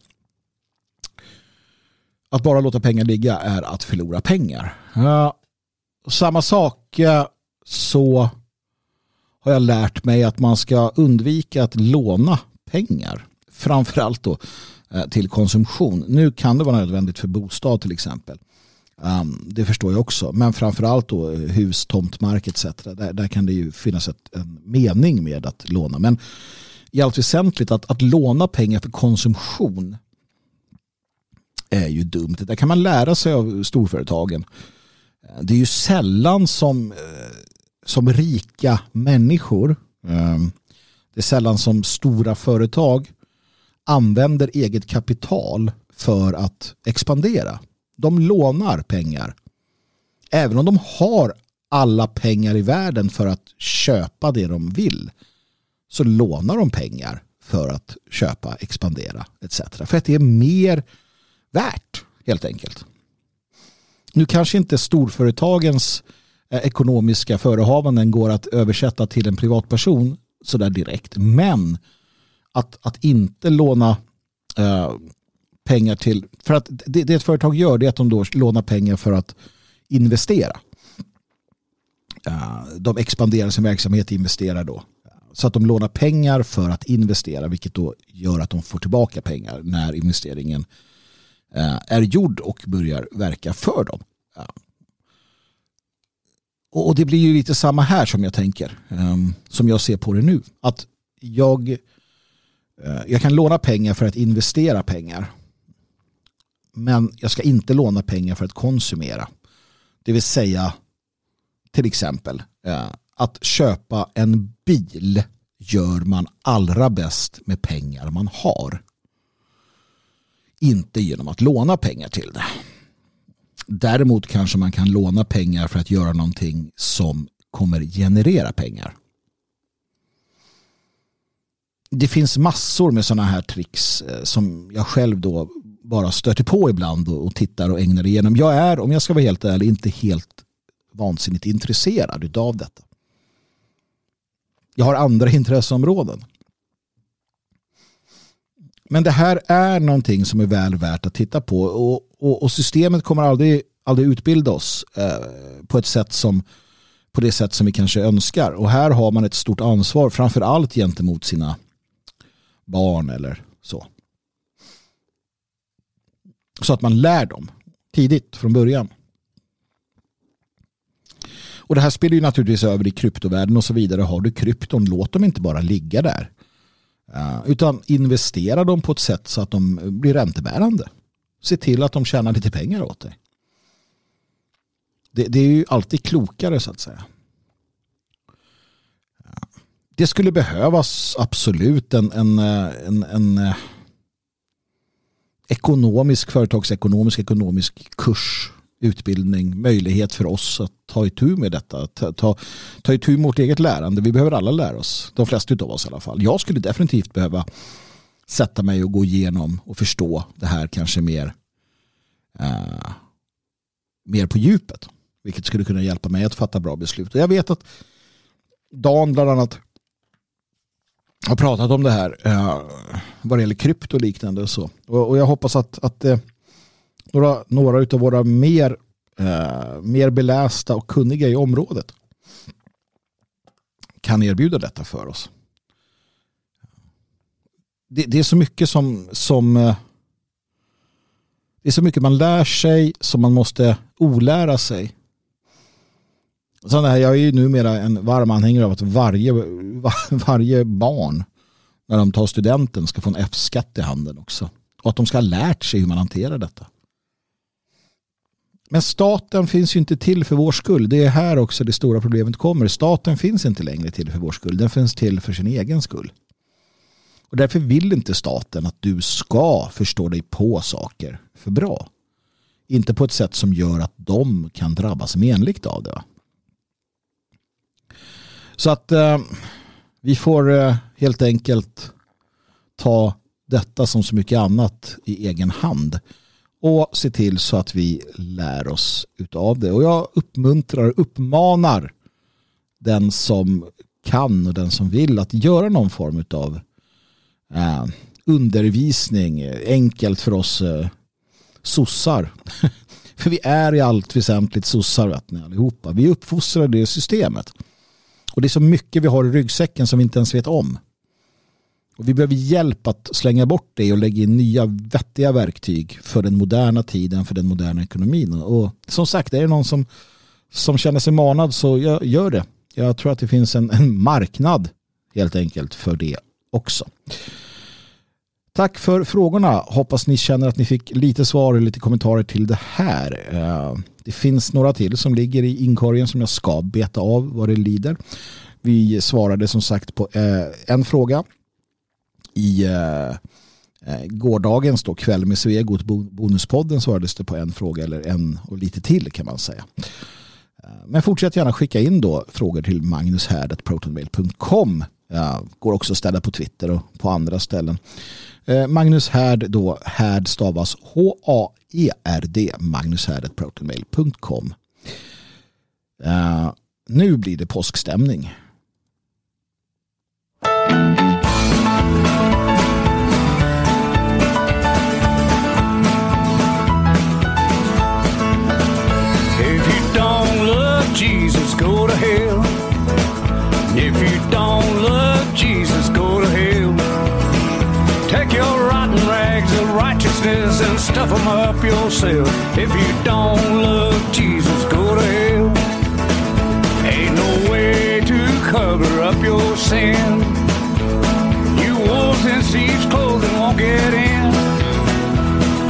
Att bara låta pengar ligga är att förlora pengar. Ja, samma sak eh, så har jag lärt mig att man ska undvika att låna pengar framförallt då eh, till konsumtion. Nu kan det vara nödvändigt för bostad till exempel. Um, det förstår jag också. Men framförallt då eh, hus, tomtmark etc. Där, där kan det ju finnas ett, en mening med att låna. Men i allt väsentligt att, att låna pengar för konsumtion är ju dumt. Det kan man lära sig av storföretagen. Ehm, det är ju sällan som, eh, som rika människor, ehm, det är sällan som stora företag använder eget kapital för att expandera. De lånar pengar. Även om de har alla pengar i världen för att köpa det de vill så lånar de pengar för att köpa, expandera etc. För att det är mer värt helt enkelt. Nu kanske inte storföretagens eh, ekonomiska förehavanden går att översätta till en privatperson sådär direkt. Men att, att inte låna eh, pengar till, för att det, det ett företag gör det är att de då lånar pengar för att investera. Eh, de expanderar sin verksamhet och investerar då. Så att de lånar pengar för att investera vilket då gör att de får tillbaka pengar när investeringen eh, är gjord och börjar verka för dem. Och det blir ju lite samma här som jag tänker. Ehm, som jag ser på det nu. Att jag eh, jag kan låna pengar för att investera pengar. Men jag ska inte låna pengar för att konsumera. Det vill säga till exempel eh, att köpa en bil gör man allra bäst med pengar man har. Inte genom att låna pengar till det. Däremot kanske man kan låna pengar för att göra någonting som kommer generera pengar. Det finns massor med sådana här tricks eh, som jag själv då bara stöter på ibland och tittar och ägnar igenom. Jag är, om jag ska vara helt ärlig, inte helt vansinnigt intresserad av detta. Jag har andra intresseområden. Men det här är någonting som är väl värt att titta på och, och, och systemet kommer aldrig, aldrig utbilda oss eh, på ett sätt som på det sätt som vi kanske önskar. Och här har man ett stort ansvar framför allt gentemot sina barn eller så. Så att man lär dem tidigt från början. Och det här spelar ju naturligtvis över i kryptovärlden och så vidare. Har du krypton, låt dem inte bara ligga där. Eh, utan investera dem på ett sätt så att de blir räntebärande. Se till att de tjänar lite pengar åt dig. Det, det är ju alltid klokare så att säga. Eh, det skulle behövas absolut en, en, eh, en, en ekonomisk, företagsekonomisk, ekonomisk kurs, utbildning, möjlighet för oss att ta itu med detta. Ta, ta, ta itu med vårt eget lärande. Vi behöver alla lära oss. De flesta av oss i alla fall. Jag skulle definitivt behöva sätta mig och gå igenom och förstå det här kanske mer, uh, mer på djupet. Vilket skulle kunna hjälpa mig att fatta bra beslut. Och jag vet att Dan bland annat har pratat om det här eh, vad det gäller krypto och liknande. Och, så. Och, och jag hoppas att, att eh, några, några av våra mer, eh, mer belästa och kunniga i området kan erbjuda detta för oss. Det, det är så mycket som, som eh, det är så mycket man lär sig som man måste olära sig. Sen här, jag är ju numera en varm anhängare av att varje, varje barn när de tar studenten ska få en F-skatt i handen också. Och att de ska ha lärt sig hur man hanterar detta. Men staten finns ju inte till för vår skull. Det är här också det stora problemet kommer. Staten finns inte längre till för vår skull. Den finns till för sin egen skull. Och därför vill inte staten att du ska förstå dig på saker för bra. Inte på ett sätt som gör att de kan drabbas menligt av det. Så att eh, vi får eh, helt enkelt ta detta som så mycket annat i egen hand och se till så att vi lär oss utav det. Och jag uppmuntrar uppmanar den som kan och den som vill att göra någon form av eh, undervisning enkelt för oss eh, sossar. för vi är i allt väsentligt sossar vet ni, allihopa. Vi uppfostrar det systemet. Och det är så mycket vi har i ryggsäcken som vi inte ens vet om. Och vi behöver hjälp att slänga bort det och lägga in nya vettiga verktyg för den moderna tiden, för den moderna ekonomin. Och som sagt, är det någon som, som känner sig manad så gör, gör det. Jag tror att det finns en, en marknad helt enkelt för det också. Tack för frågorna. Hoppas ni känner att ni fick lite svar och lite kommentarer till det här. Eh, det finns några till som ligger i inkorgen som jag ska beta av vad det lider. Vi svarade som sagt på eh, en fråga i eh, gårdagens då, kväll med Svegot bonuspodden svarades det på en fråga eller en och lite till kan man säga. Men fortsätt gärna skicka in då frågor till magnushärd.protonmail.com. Går också att ställa på Twitter och på andra ställen. Eh, Magnus Härd då, Härd stavas H-A-E-R-D, magnushärd.protonmail.com. Uh, eh, nu blir det påskstämning. If you don't love Jesus, go to hell. If you don't them up yourself. If you don't love Jesus, go to hell. Ain't no way to cover up your sin. You wolves in sheep's clothing won't get in.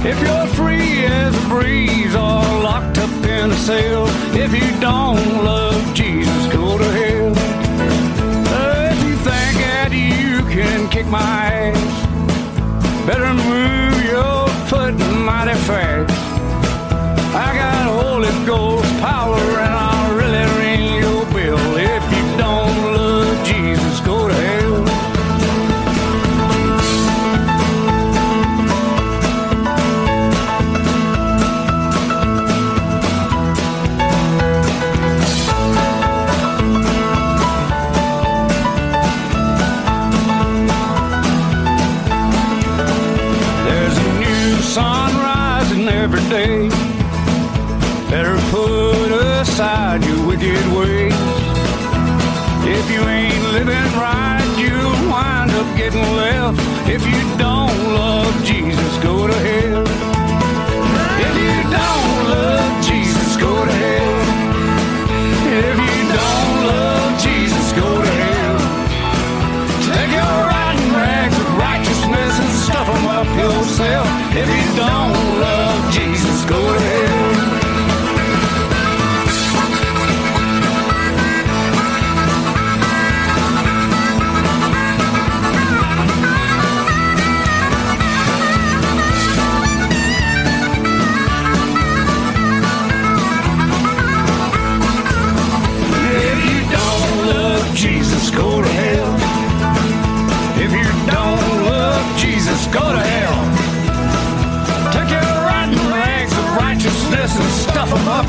If you're free as a breeze or locked up in a cell, if you don't love Jesus, go to hell. If you think that you can kick my ass, better move mighty fast. I got Holy Ghost power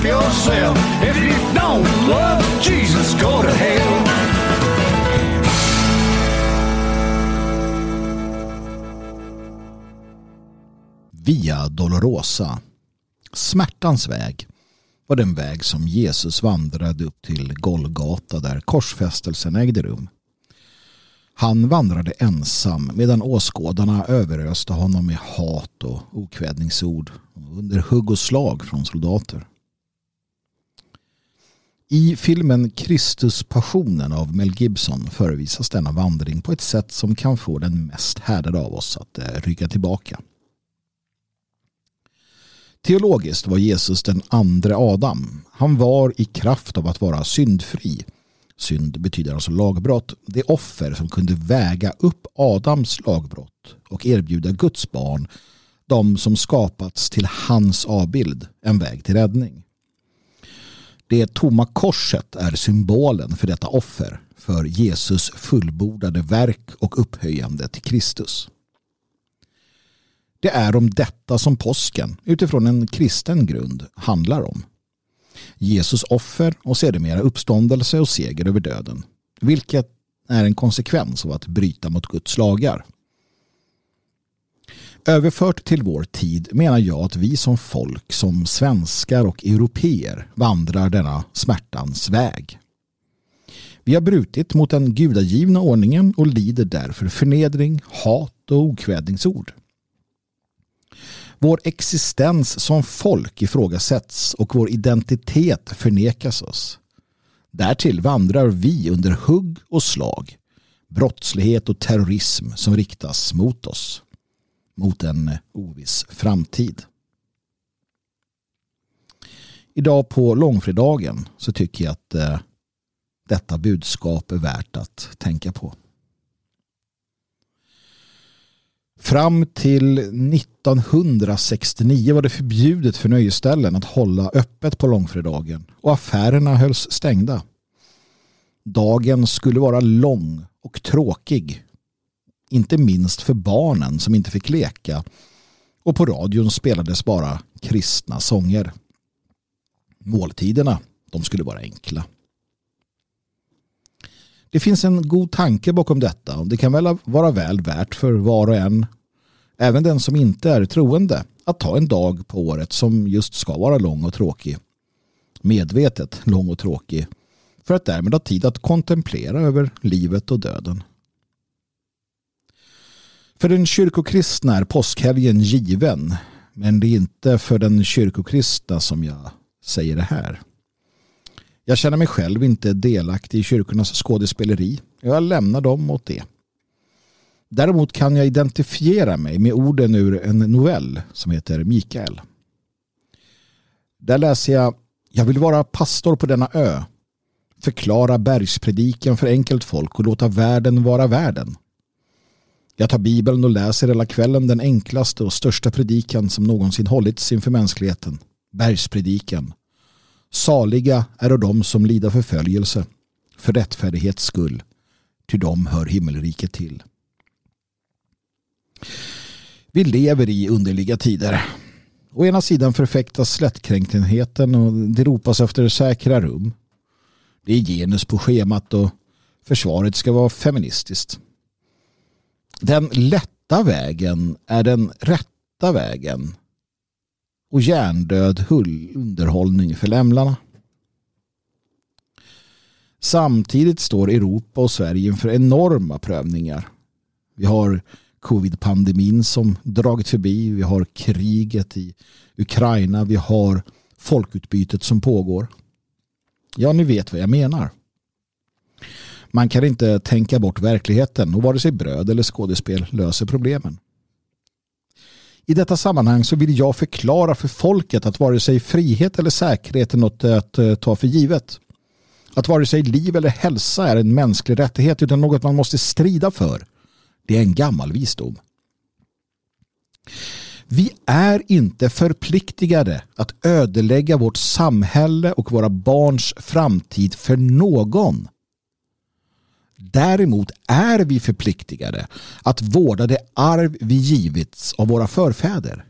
yourself. If you don't love Jesus, go to hell. Via Dolorosa. Smärtans väg var den väg som Jesus vandrade upp till Golgata där korsfästelsen ägde rum. Han vandrade ensam medan åskådarna överöste honom med hat och okvädningsord under hugg och slag från soldater. I filmen Kristuspassionen av Mel Gibson förevisas denna vandring på ett sätt som kan få den mest härdade av oss att eh, rygga tillbaka. Teologiskt var Jesus den andra Adam. Han var i kraft av att vara syndfri. Synd betyder alltså lagbrott. Det offer som kunde väga upp Adams lagbrott och erbjuda Guds barn, de som skapats till hans avbild, en väg till räddning. Det tomma korset är symbolen för detta offer, för Jesus fullbordade verk och upphöjande till Kristus. Det är om detta som påsken, utifrån en kristen grund, handlar om. Jesus offer och sedermera uppståndelse och seger över döden. Vilket är en konsekvens av att bryta mot Guds lagar. Överfört till vår tid menar jag att vi som folk, som svenskar och europeer vandrar denna smärtans väg. Vi har brutit mot den gudagivna ordningen och lider därför förnedring, hat och okvädningsord. Vår existens som folk ifrågasätts och vår identitet förnekas oss. Därtill vandrar vi under hugg och slag, brottslighet och terrorism som riktas mot oss, mot en oviss framtid. Idag på långfredagen så tycker jag att eh, detta budskap är värt att tänka på. Fram till 1969 var det förbjudet för nöjesställen att hålla öppet på långfredagen och affärerna hölls stängda. Dagen skulle vara lång och tråkig. Inte minst för barnen som inte fick leka och på radion spelades bara kristna sånger. Måltiderna, de skulle vara enkla. Det finns en god tanke bakom detta och det kan väl vara väl värt för var och en, även den som inte är troende, att ta en dag på året som just ska vara lång och tråkig. Medvetet lång och tråkig för att därmed ha tid att kontemplera över livet och döden. För den kyrkokristna är påskhelgen given men det är inte för den kyrkokristna som jag säger det här. Jag känner mig själv inte delaktig i kyrkornas skådespeleri. Jag lämnar dem åt det. Däremot kan jag identifiera mig med orden ur en novell som heter Mikael. Där läser jag Jag vill vara pastor på denna ö. Förklara bergspredikan för enkelt folk och låta världen vara världen. Jag tar bibeln och läser hela kvällen den enklaste och största predikan som någonsin hållits inför mänskligheten. Bergspredikan. Saliga är de som lider förföljelse för rättfärdighets skull, ty de hör himmelriket till. Vi lever i underliga tider. Å ena sidan förfäktas slättkränktenheten och det ropas efter säkra rum. Det är genus på schemat och försvaret ska vara feministiskt. Den lätta vägen är den rätta vägen och hjärndöd underhållning för lämlarna. Samtidigt står Europa och Sverige inför enorma prövningar. Vi har covid-pandemin som dragit förbi. Vi har kriget i Ukraina. Vi har folkutbytet som pågår. Ja, ni vet vad jag menar. Man kan inte tänka bort verkligheten och vare sig bröd eller skådespel löser problemen. I detta sammanhang så vill jag förklara för folket att vare sig frihet eller säkerhet är något att eh, ta för givet. Att vare sig liv eller hälsa är en mänsklig rättighet utan något man måste strida för. Det är en gammal visdom. Vi är inte förpliktigade att ödelägga vårt samhälle och våra barns framtid för någon. Däremot är vi förpliktigade att vårda det arv vi givits av våra förfäder.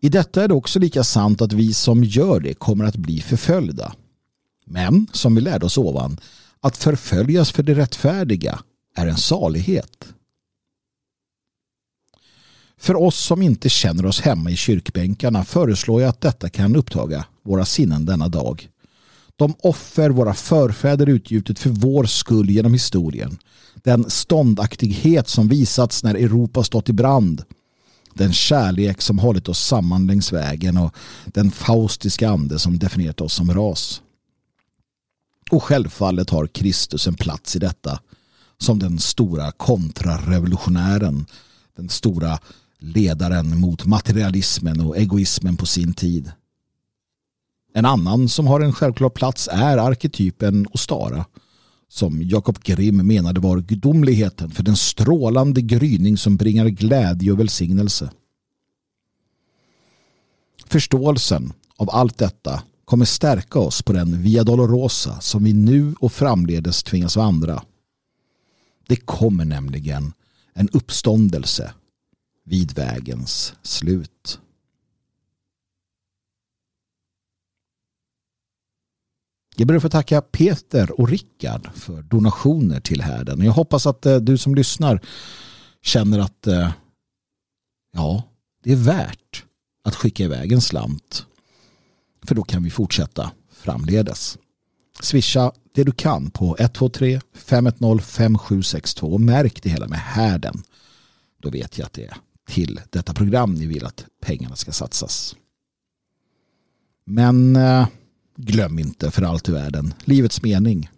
I detta är det också lika sant att vi som gör det kommer att bli förföljda. Men, som vi lärde oss ovan, att förföljas för det rättfärdiga är en salighet. För oss som inte känner oss hemma i kyrkbänkarna föreslår jag att detta kan upptaga våra sinnen denna dag. De offer våra förfäder utgjutit för vår skull genom historien. Den ståndaktighet som visats när Europa stått i brand. Den kärlek som hållit oss samman längs vägen och den faustiska ande som definierat oss som ras. Och självfallet har Kristus en plats i detta som den stora kontrarevolutionären, den stora ledaren mot materialismen och egoismen på sin tid. En annan som har en självklar plats är arketypen Ostara som Jakob Grimm menade var gudomligheten för den strålande gryning som bringar glädje och välsignelse. Förståelsen av allt detta kommer stärka oss på den Via Dolorosa som vi nu och framledes tvingas vandra. Det kommer nämligen en uppståndelse vid vägens slut. Jag ber att få tacka Peter och Rickard för donationer till härden. Jag hoppas att eh, du som lyssnar känner att eh, ja, det är värt att skicka iväg en slant. För då kan vi fortsätta framledes. Swisha det du kan på 123 510 5762 och märk det hela med härden. Då vet jag att det är till detta program ni vill att pengarna ska satsas. Men eh, Glöm inte för allt i världen livets mening.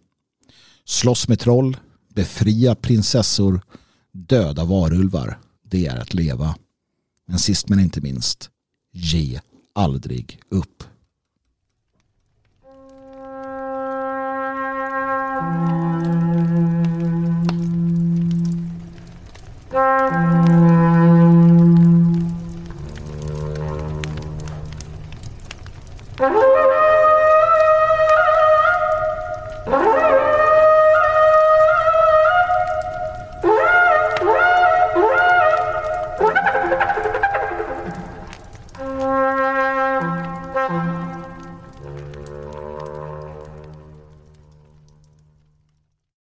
Slåss med troll, befria prinsessor, döda varulvar. Det är att leva. Men sist men inte minst, ge aldrig upp. Mm-hmm.